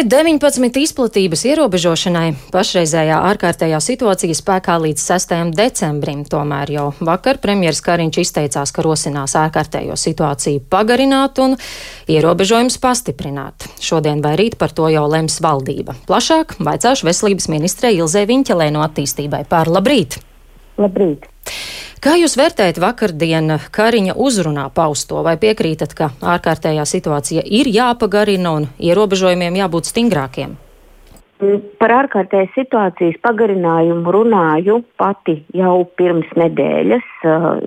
Covid-19 izplatības ierobežošanai pašreizējā ārkārtējā situācija spēkā līdz 6. decembrim. Tomēr jau vakar premjeras Kariņš izteicās, ka rosinās ārkārtējo situāciju pagarināt un ierobežojumus pastiprināt. Šodien vai rīt par to jau lems valdība. Plašāk vaicāšu veselības ministrei Ilzē Viņķelē no attīstībai pār labrīt! Labrīt! Kā jūs vērtējat vakardien Kariņa uzrunā pausto, vai piekrītat, ka ārkārtējā situācija ir jāpagarina un ierobežojumiem jābūt stingrākiem? Mm, par ārkārtējas situācijas pagarinājumu runāju pati jau pirms nedēļas, uh,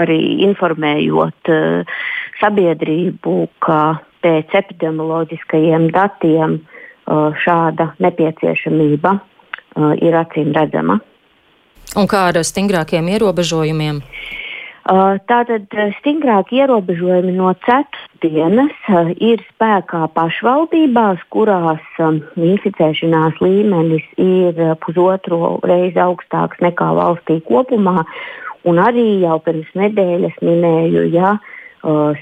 arī informējot uh, sabiedrību, ka pēc epidemioloģiskajiem datiem uh, šāda nepieciešamība ir acīm redzama. Un kā ar stingrākiem ierobežojumiem? Tātad uh, stingrāki ierobežojumi no ceturtdienas ir spēkā pašvaldībās, kurās inficēšanās līmenis ir pusotru reizi augstāks nekā valstī kopumā. Un arī jau pirms nedēļas minēju, ja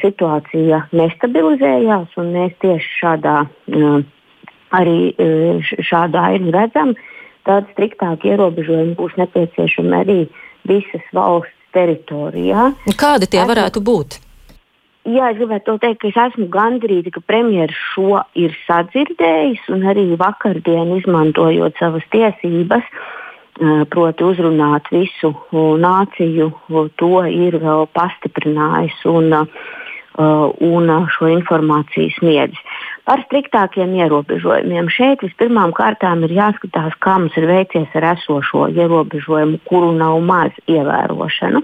situācija nestabilizējās, un mēs tieši šādā, arī šādā ainu redzam, tad striktāk ierobežojumi būs nepieciešami arī visas valsts teritorijā. Kādi tie varētu būt? Jā, es gribētu teikt, ka es esmu gandrīz, ka premjerministrs šo ir sadzirdējis un arī vakardien izmantojot savas tiesības, proti uzrunāt visu nāciju, to ir vēl pastiprinājis un, un šo informāciju sniedzis. Par striktākiem ierobežojumiem. Šeit vispirmām kārtām ir jāskatās, kā mums ir veicies ar esošo ierobežojumu, kuru nav maz ievērošanu.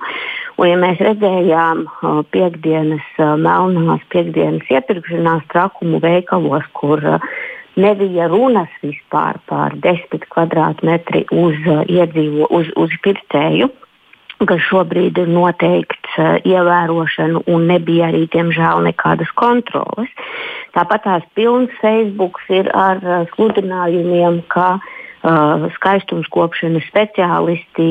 Un, ja mēs redzējām uh, piekdienas, uh, melnās piekdienas iepirkšanās trakumu veikalos, kur uh, nebija runas vispār par 10 kvadrātmetri uz, iedzīvo, uz, uz pircēju, kas šobrīd ir noteikts uh, ievērošanu un nebija arī, diemžēl, nekādas kontroles. Tāpat tās pilns Facebook ir ar uh, sludinājumiem, ka uh, skaistumskopšanas speciālisti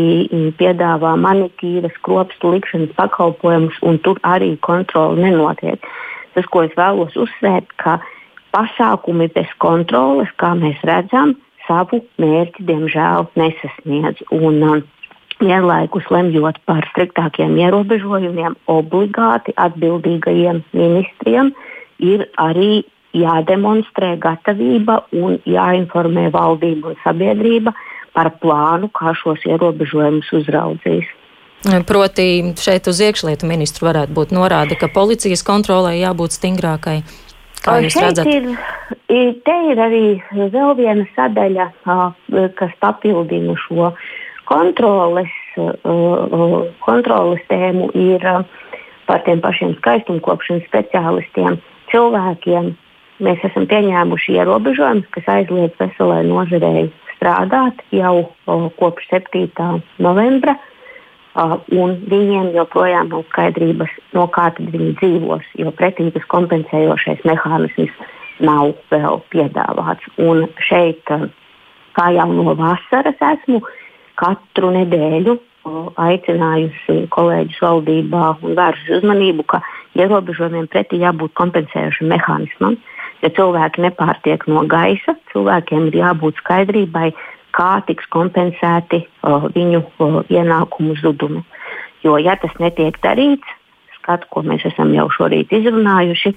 piedāvā manikīras, kropstu likšanas pakalpojumus, un tur arī kontrole nenotiek. Tas, ko es vēlos uzsvērt, ka pasākumi bez kontroles, kā mēs redzam, savu mērķi diemžēl nesasniedz. Un, uh, vienlaikus lemjot par striktākiem ierobežojumiem, obligāti atbildīgajiem ministriem ir arī jādemonstrē gatavība un jāinformē valdība un sabiedrība par plānu, kā šos ierobežojumus uzraudzīs. Proti, šeit uz iekšlietu ministru varētu būt norāde, ka policijas kontrolē jābūt stingrākai. Kā jūs redzat? Ir, te ir arī vēl viena sadaļa, kas papildina šo kontroles, kontroles tēmu ir par tiem pašiem skaistumkopšanas speciālistiem, cilvēkiem. Mēs esam pieņēmuši ierobežojumus, kas aizliedz veselai nozarei strādāt jau kopš 7. novembra. Un viņiem joprojām nav skaidrības, no kā viņi dzīvos, jo pretības kompensējošais mehānisms nav vēl piedāvāts. Un šeit, kā jau no vasaras esmu katru nedēļu aicinājusi kolēģis valdībā un vērsusi uzmanību, ka ierobežojumiem pretī jābūt kompensējošam mehānismam. Ja cilvēki nepārtiek no gaisa, cilvēkiem ir jābūt skaidrībai, kā tiks kompensēti o, viņu o, ienākumu zudumi. Jo, ja tas netiek darīts, skatu, ko mēs esam jau šorīt izrunājuši,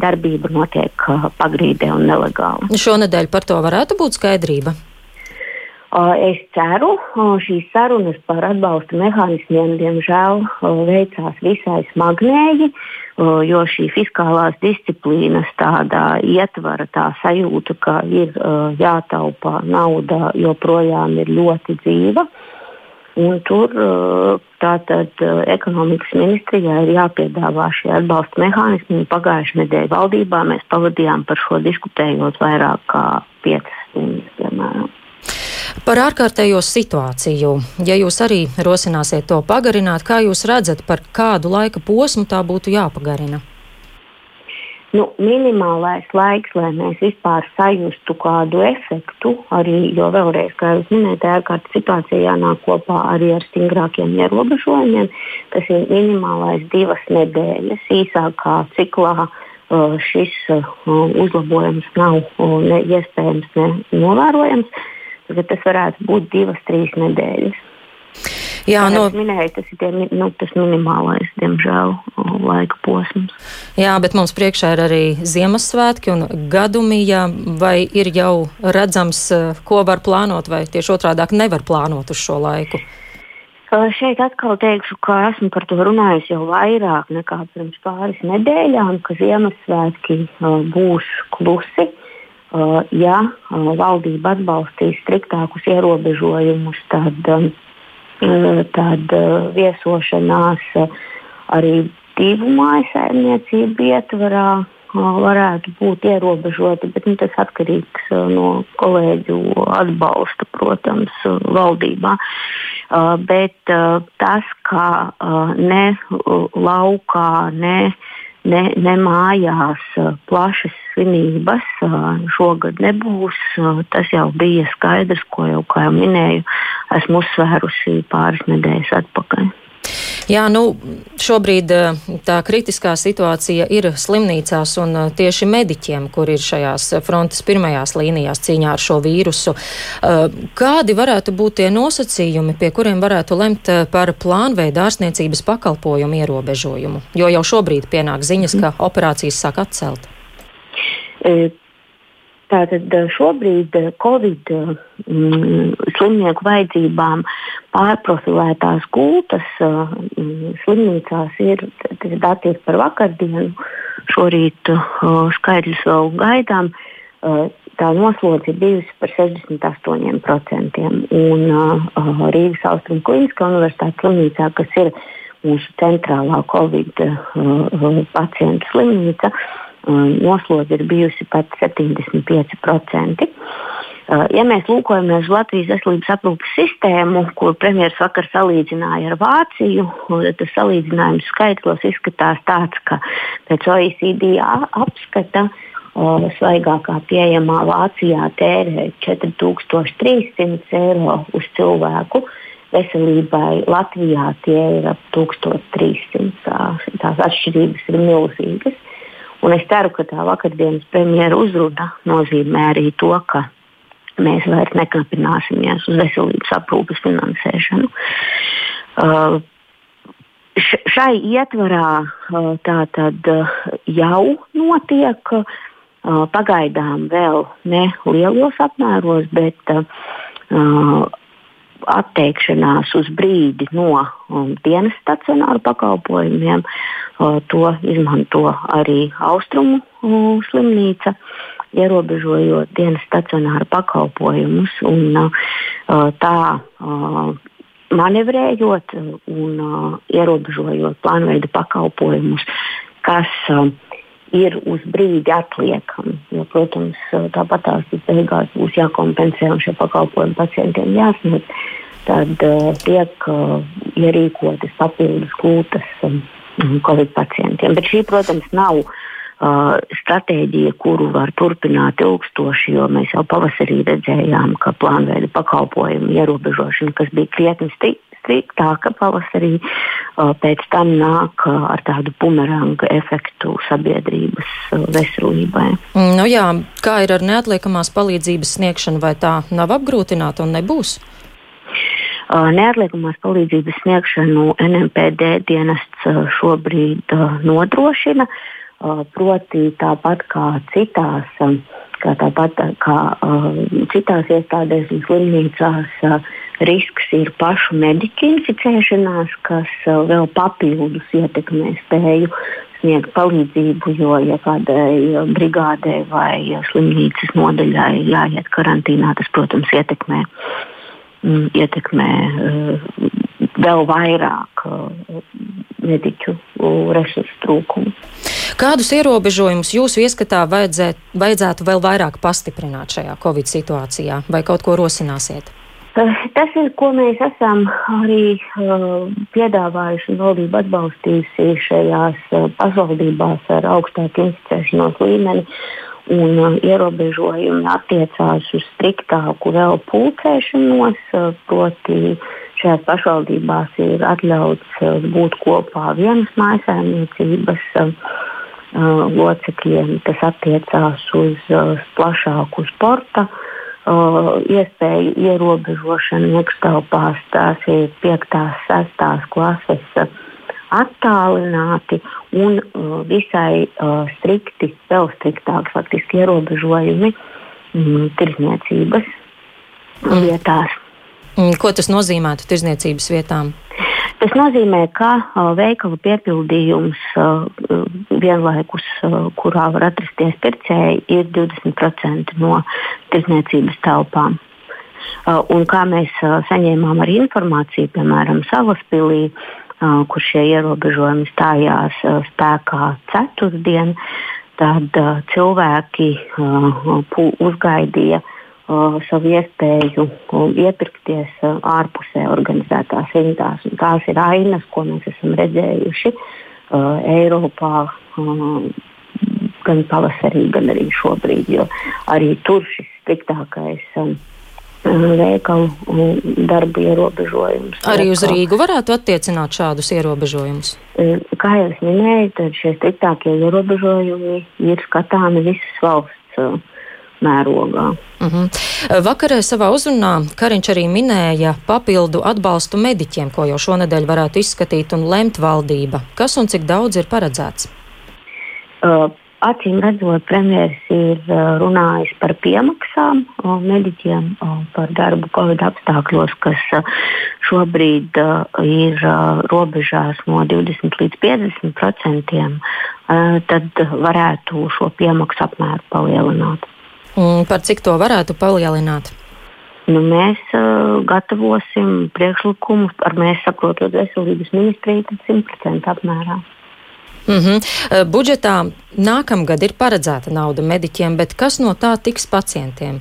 darbība notiek pagrīdē un nelegāli. Šonadēļ par to varētu būt skaidrība. Es ceru, šīs sarunas par atbalsta mehānismiem, diemžēl, veicās visai smagnēji, jo šī fiskālās disciplīnas tādā ietvara, tā sajūta, ka ir jātaupa nauda, joprojām ir ļoti dzīva. Un tur tātad ekonomikas ministrijā ir jāpiedāvā šie atbalsta mehānismi. Pagājušajā nedēļā valdībā mēs pavadījām par šo diskutējot vairāk kā 5 stundas, piemēram. Par ārkārtējo situāciju, ja jūs arī rosināsiet to pagarināt, kā jūs redzat, par kādu laika posmu tā būtu jāpagarina? Nu, minimālais laiks, lai mēs vispār sajustu kādu efektu, arī, jo vēlreiz, kā jūs minējāt, ārkārtas situācija jānāk kopā arī ar stingrākiem ierobežojumiem. Tas ir minimālais divas nedēļas, īsākā ciklā šis uzlabojums nav ne iespējams, ne novērojams. Tad tas varētu būt divas, trīs nedēļas. Jā, no... Nu- minēju, tas ir tie, nu, tas minimālais, diemžēl, laika posms. Jā, bet mums priekšā ir arī Ziemassvētki un gadumija. Vai ir jau redzams, ko var plānot, vai tieši otrādi nevar plānot uz šo laiku? Šeit atkal teikšu, ka esmu par to runājis jau vairāk nekā pirms pāris nedēļām, ka Ziemassvētki būs klusi. Uh, ja uh, valdība atbalstīs striktākus ierobežojumus, tad um, Eh, tad viesošanās arī divu mājsaimniecību ietvarā varētu būt ierobežoti, bet nu, tas atkarīgs no kolēģu atbalsta, protams, valdībā. Bet tas, ka ne laukā, ne ne, ne mājās plašas svinības šogad nebūs. Tas jau bija skaidrs, ko jau, jau minēju, esmu uzsvērusi pāris nedēļas atpakaļ. Jā, nu, šobrīd tā kritiskā situācija ir slimnīcās un tieši mediķiem, kur ir šajās frontes pirmajās līnijās cīņā ar šo vīrusu. Kādi varētu būt tie nosacījumi, pie kuriem varētu lemt par plānveidu ārstniecības pakalpojumu ierobežojumu? Jo jau šobrīd pienāk ziņas, ka operācijas sāk atcelt. E Tātad šobrīd Covid mm, slimnieku vajadzībām pārprofilētās gultas mm, slimnīcās ir, tas dati ir par vakardienu, šorīt uh, skaidrs vēl gaidām. Uh, tā noslodze ir bijusi par 68%. Un uh, Rīgas Austrum Kliniskā universitātes slimnīcā, kas ir mūsu centrālā Covid uh, pacientu slimnīca, uh, noslodze ir bijusi pat 75%. Ja mēs lūkojamies uz Latvijas veselības aprūpas sistēmu, ko premjerministrs vakar salīdzināja ar Vāciju, tad tas salīdzinājums skaitlos izskatās tāds, ka pēc OECD apskata svaigākā pieejamā Vācijā tērē 4300 eiro uz cilvēku. Veselībai Latvijā tie ir ap 1300. Tās atšķirības ir milzīgas. Un es ceru, ka tā vakardienas premjera uzruna nozīmē arī to, ka mēs vairs nekāpināsimies uz veselības aprūpes finansēšanu. Uh, šai ietvarā uh, tā tad uh, jau notiek uh, pagaidām vēl ne lielos apmēros, bet uh, atteikšanās uz brīdi no um, dienas stacionāru pakalpojumiem. Uh, to izmanto arī Austrumu uh, slimnīca, ierobežojot dienas stacionāru pakalpojumus. Un, uh, tā, uh, manevrējot un uh, ierobežojot plānveida pakalpojumus, kas uh, ir uz brīdi atliekami. Jo, protams, tāpat tās beigās būs jākompensē un šie pakalpojumi pacientiem jāsniedz. Tad uh, tiek uh, ierīkotas papildus gultas um, Covid pacientiem. Bet šī, protams, nav uh, stratēģija, kuru var turpināt ilgstoši, jo mēs jau pavasarī redzējām, ka plānveida pakalpojumu ierobežošana, kas bija krietni striktāka pavasarī, pēc tam nāk ar tādu bumeranga efektu sabiedrības veselībai. Mm, nu jā, kā ir ar neatliekamās palīdzības sniegšanu, vai tā nav apgrūtināta un nebūs? Neatliekamās palīdzības sniegšanu NMPD dienests šobrīd nodrošina, proti tāpat kā citās kā tāpat kā citās iestādēs un slimnīcās, risks ir pašu mediķu inficēšanās, kas vēl papildus ietekmē spēju sniegt palīdzību, jo, ja kādai brigādei vai slimnīcas nodaļai jāiet karantīnā, tas, protams, ietekmē, mm, ietekmē vēl vairāk mediķu resursu trūkumu. Kādus ierobežojumus jūsu ieskatā vajadzētu, vajadzētu vēl vairāk pastiprināt šajā Covid situācijā, vai kaut ko rosināsiet? Eh, tas ir, ko mēs esam arī uh, piedāvājuši un valdība atbalstījusi šajās uh, pašvaldībās ar augstāku inficēšanos līmeni. Un uh, ierobežojumi attiecās uz striktāku vēl pulcēšanos, uh, proti, šajās pašvaldībās ir atļauts uh, būt kopā vienas mājsaimniecības. Uh, locekļiem. Tas attiecās uz plašāku sporta iespēju ierobežošanu iekštelpās. Tās ir 5. un 6. klases attālināti un visai strikti, vēl striktāk faktiski ierobežojumi mm, tirzniecības mm. vietās. Mm, ko tas nozīmētu tirzniecības vietām? Tas nozīmē, ka veikala piepildījums vienlaikus, kurā var atrasties pircēji, ir 20% no tirdzniecības telpām. Un kā mēs saņēmām arī informāciju, piemēram, Salaspīlī, kur šie ierobežojumi stājās spēkā ceturtdien, tad cilvēki uzgaidīja savu iespēju uh, iepirkties ārpusē organizētās rindās. Un tās ir ainas, ko mēs esam redzējuši Eiropā. Uh, gan pavasarī, gan arī šobrīd, jo arī tur šis striktākais um, veikalu darba ierobežojums. Arī uz Rīgu varētu attiecināt šādus ierobežojumus? Kā jau es minēju, tad šie striktākie ierobežojumi ir skatāmi visas valsts mērogā. Uh mhm. -huh. Vakarā savā uzrunā Kariņš arī minēja papildu atbalstu mediķiem, ko jau šonadēļ varētu izskatīt un lemt valdība. Kas un cik daudz ir paredzēts? Uh, Acīm redzot, premjerministrs ir runājis par piemaksām mediķiem par darbu Covid apstākļos, kas šobrīd ir robežās no 20 līdz 50 procentiem. Tad varētu šo piemaksu apmēru palielināt. Un par cik to varētu palielināt? Nu, mēs uh, gatavosim priekšlikumus, ar mēs saprotot veselības ministriju, tad 100% apmērā. Mm -hmm. Budžetā nākamgad ir paredzēta nauda mediķiem, bet kas no tā tiks pacientiem?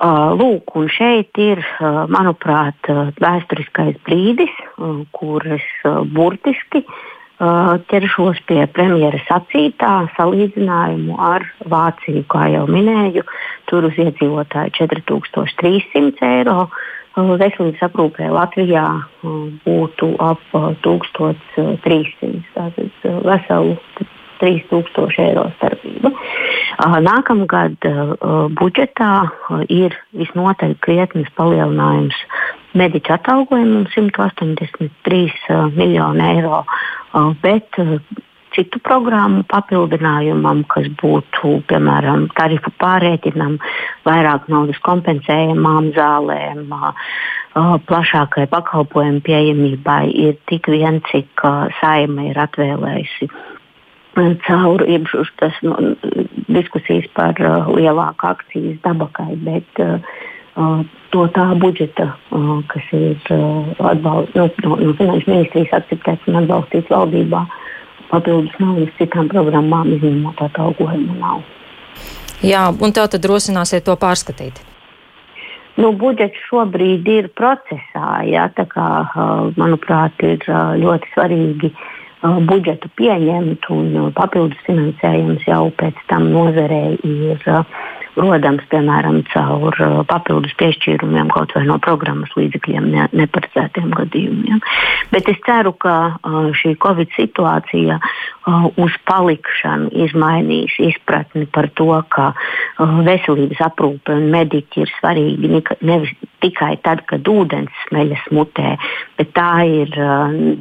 Uh, lūk, un šeit ir, uh, manuprāt, vēsturiskais brīdis, uh, kur es burtiski uh, ķeršos pie premjeras sacītā salīdzinājumu ar Vāciju. Kā jau minēju, tur uz iedzīvotāju 4300 eiro. Veselības aprūpē Latvijā būtu ap 1300. Tātad veselu 3000 eiro starpība. Nākamgad budžetā ir visnotaļ krietnes palielinājums mediķu atalgojumam 183 miljonu eiro bet eh, citu programmu papildinājumam, kas būtu, piemēram, tarifu pārēķinam, vairāk naudas kompensējumām zālēm, plašākai pakalpojumu pieejamībai, ir tik vien, cik saima ir atvēlējusi. Caur iepriekš nu, diskusijas par uh, lielāku akcijas dabakai, bet uh, to tā budžeta, kas ir atbalst, no, no, no finanšu ministrijas akceptēts un atbalstīts valdībā, papildus naudas citām programmām, izņemot atalgojumu nav. Jā, un tā tad rosināsiet to pārskatīt. Nu, budžets šobrīd ir procesā. Jā, kā, manuprāt, ir ļoti svarīgi budžetu pieņemt, un papildus finansējums jau pēc tam nozarei ir rodams, piemēram, caur uh, papildus piešķīrumiem kaut vai no programmas līdzekļiem ne, neparedzētiem gadījumiem. Bet es ceru, ka uh, šī Covid situācija uh, uz palikšanu izmainīs izpratni par to, ka veselības aprūpe un mediķi ir svarīgi nevis tikai tad, kad ūdens smeļas mutē, bet tā ir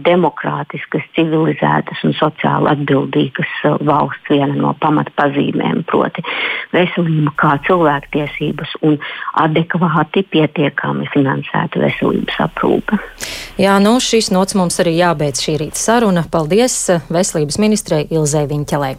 demokrātiskas, civilizētas un sociāli atbildīgas valsts viena no pamatpazīmēm, proti veselība kā cilvēktiesības un adekvāti pietiekami finansēta veselības aprūpe. Jā, nu šīs nots mums arī jābeidz šī rīta saruna. Paldies veselības ministrei Ilzai Viņķelei.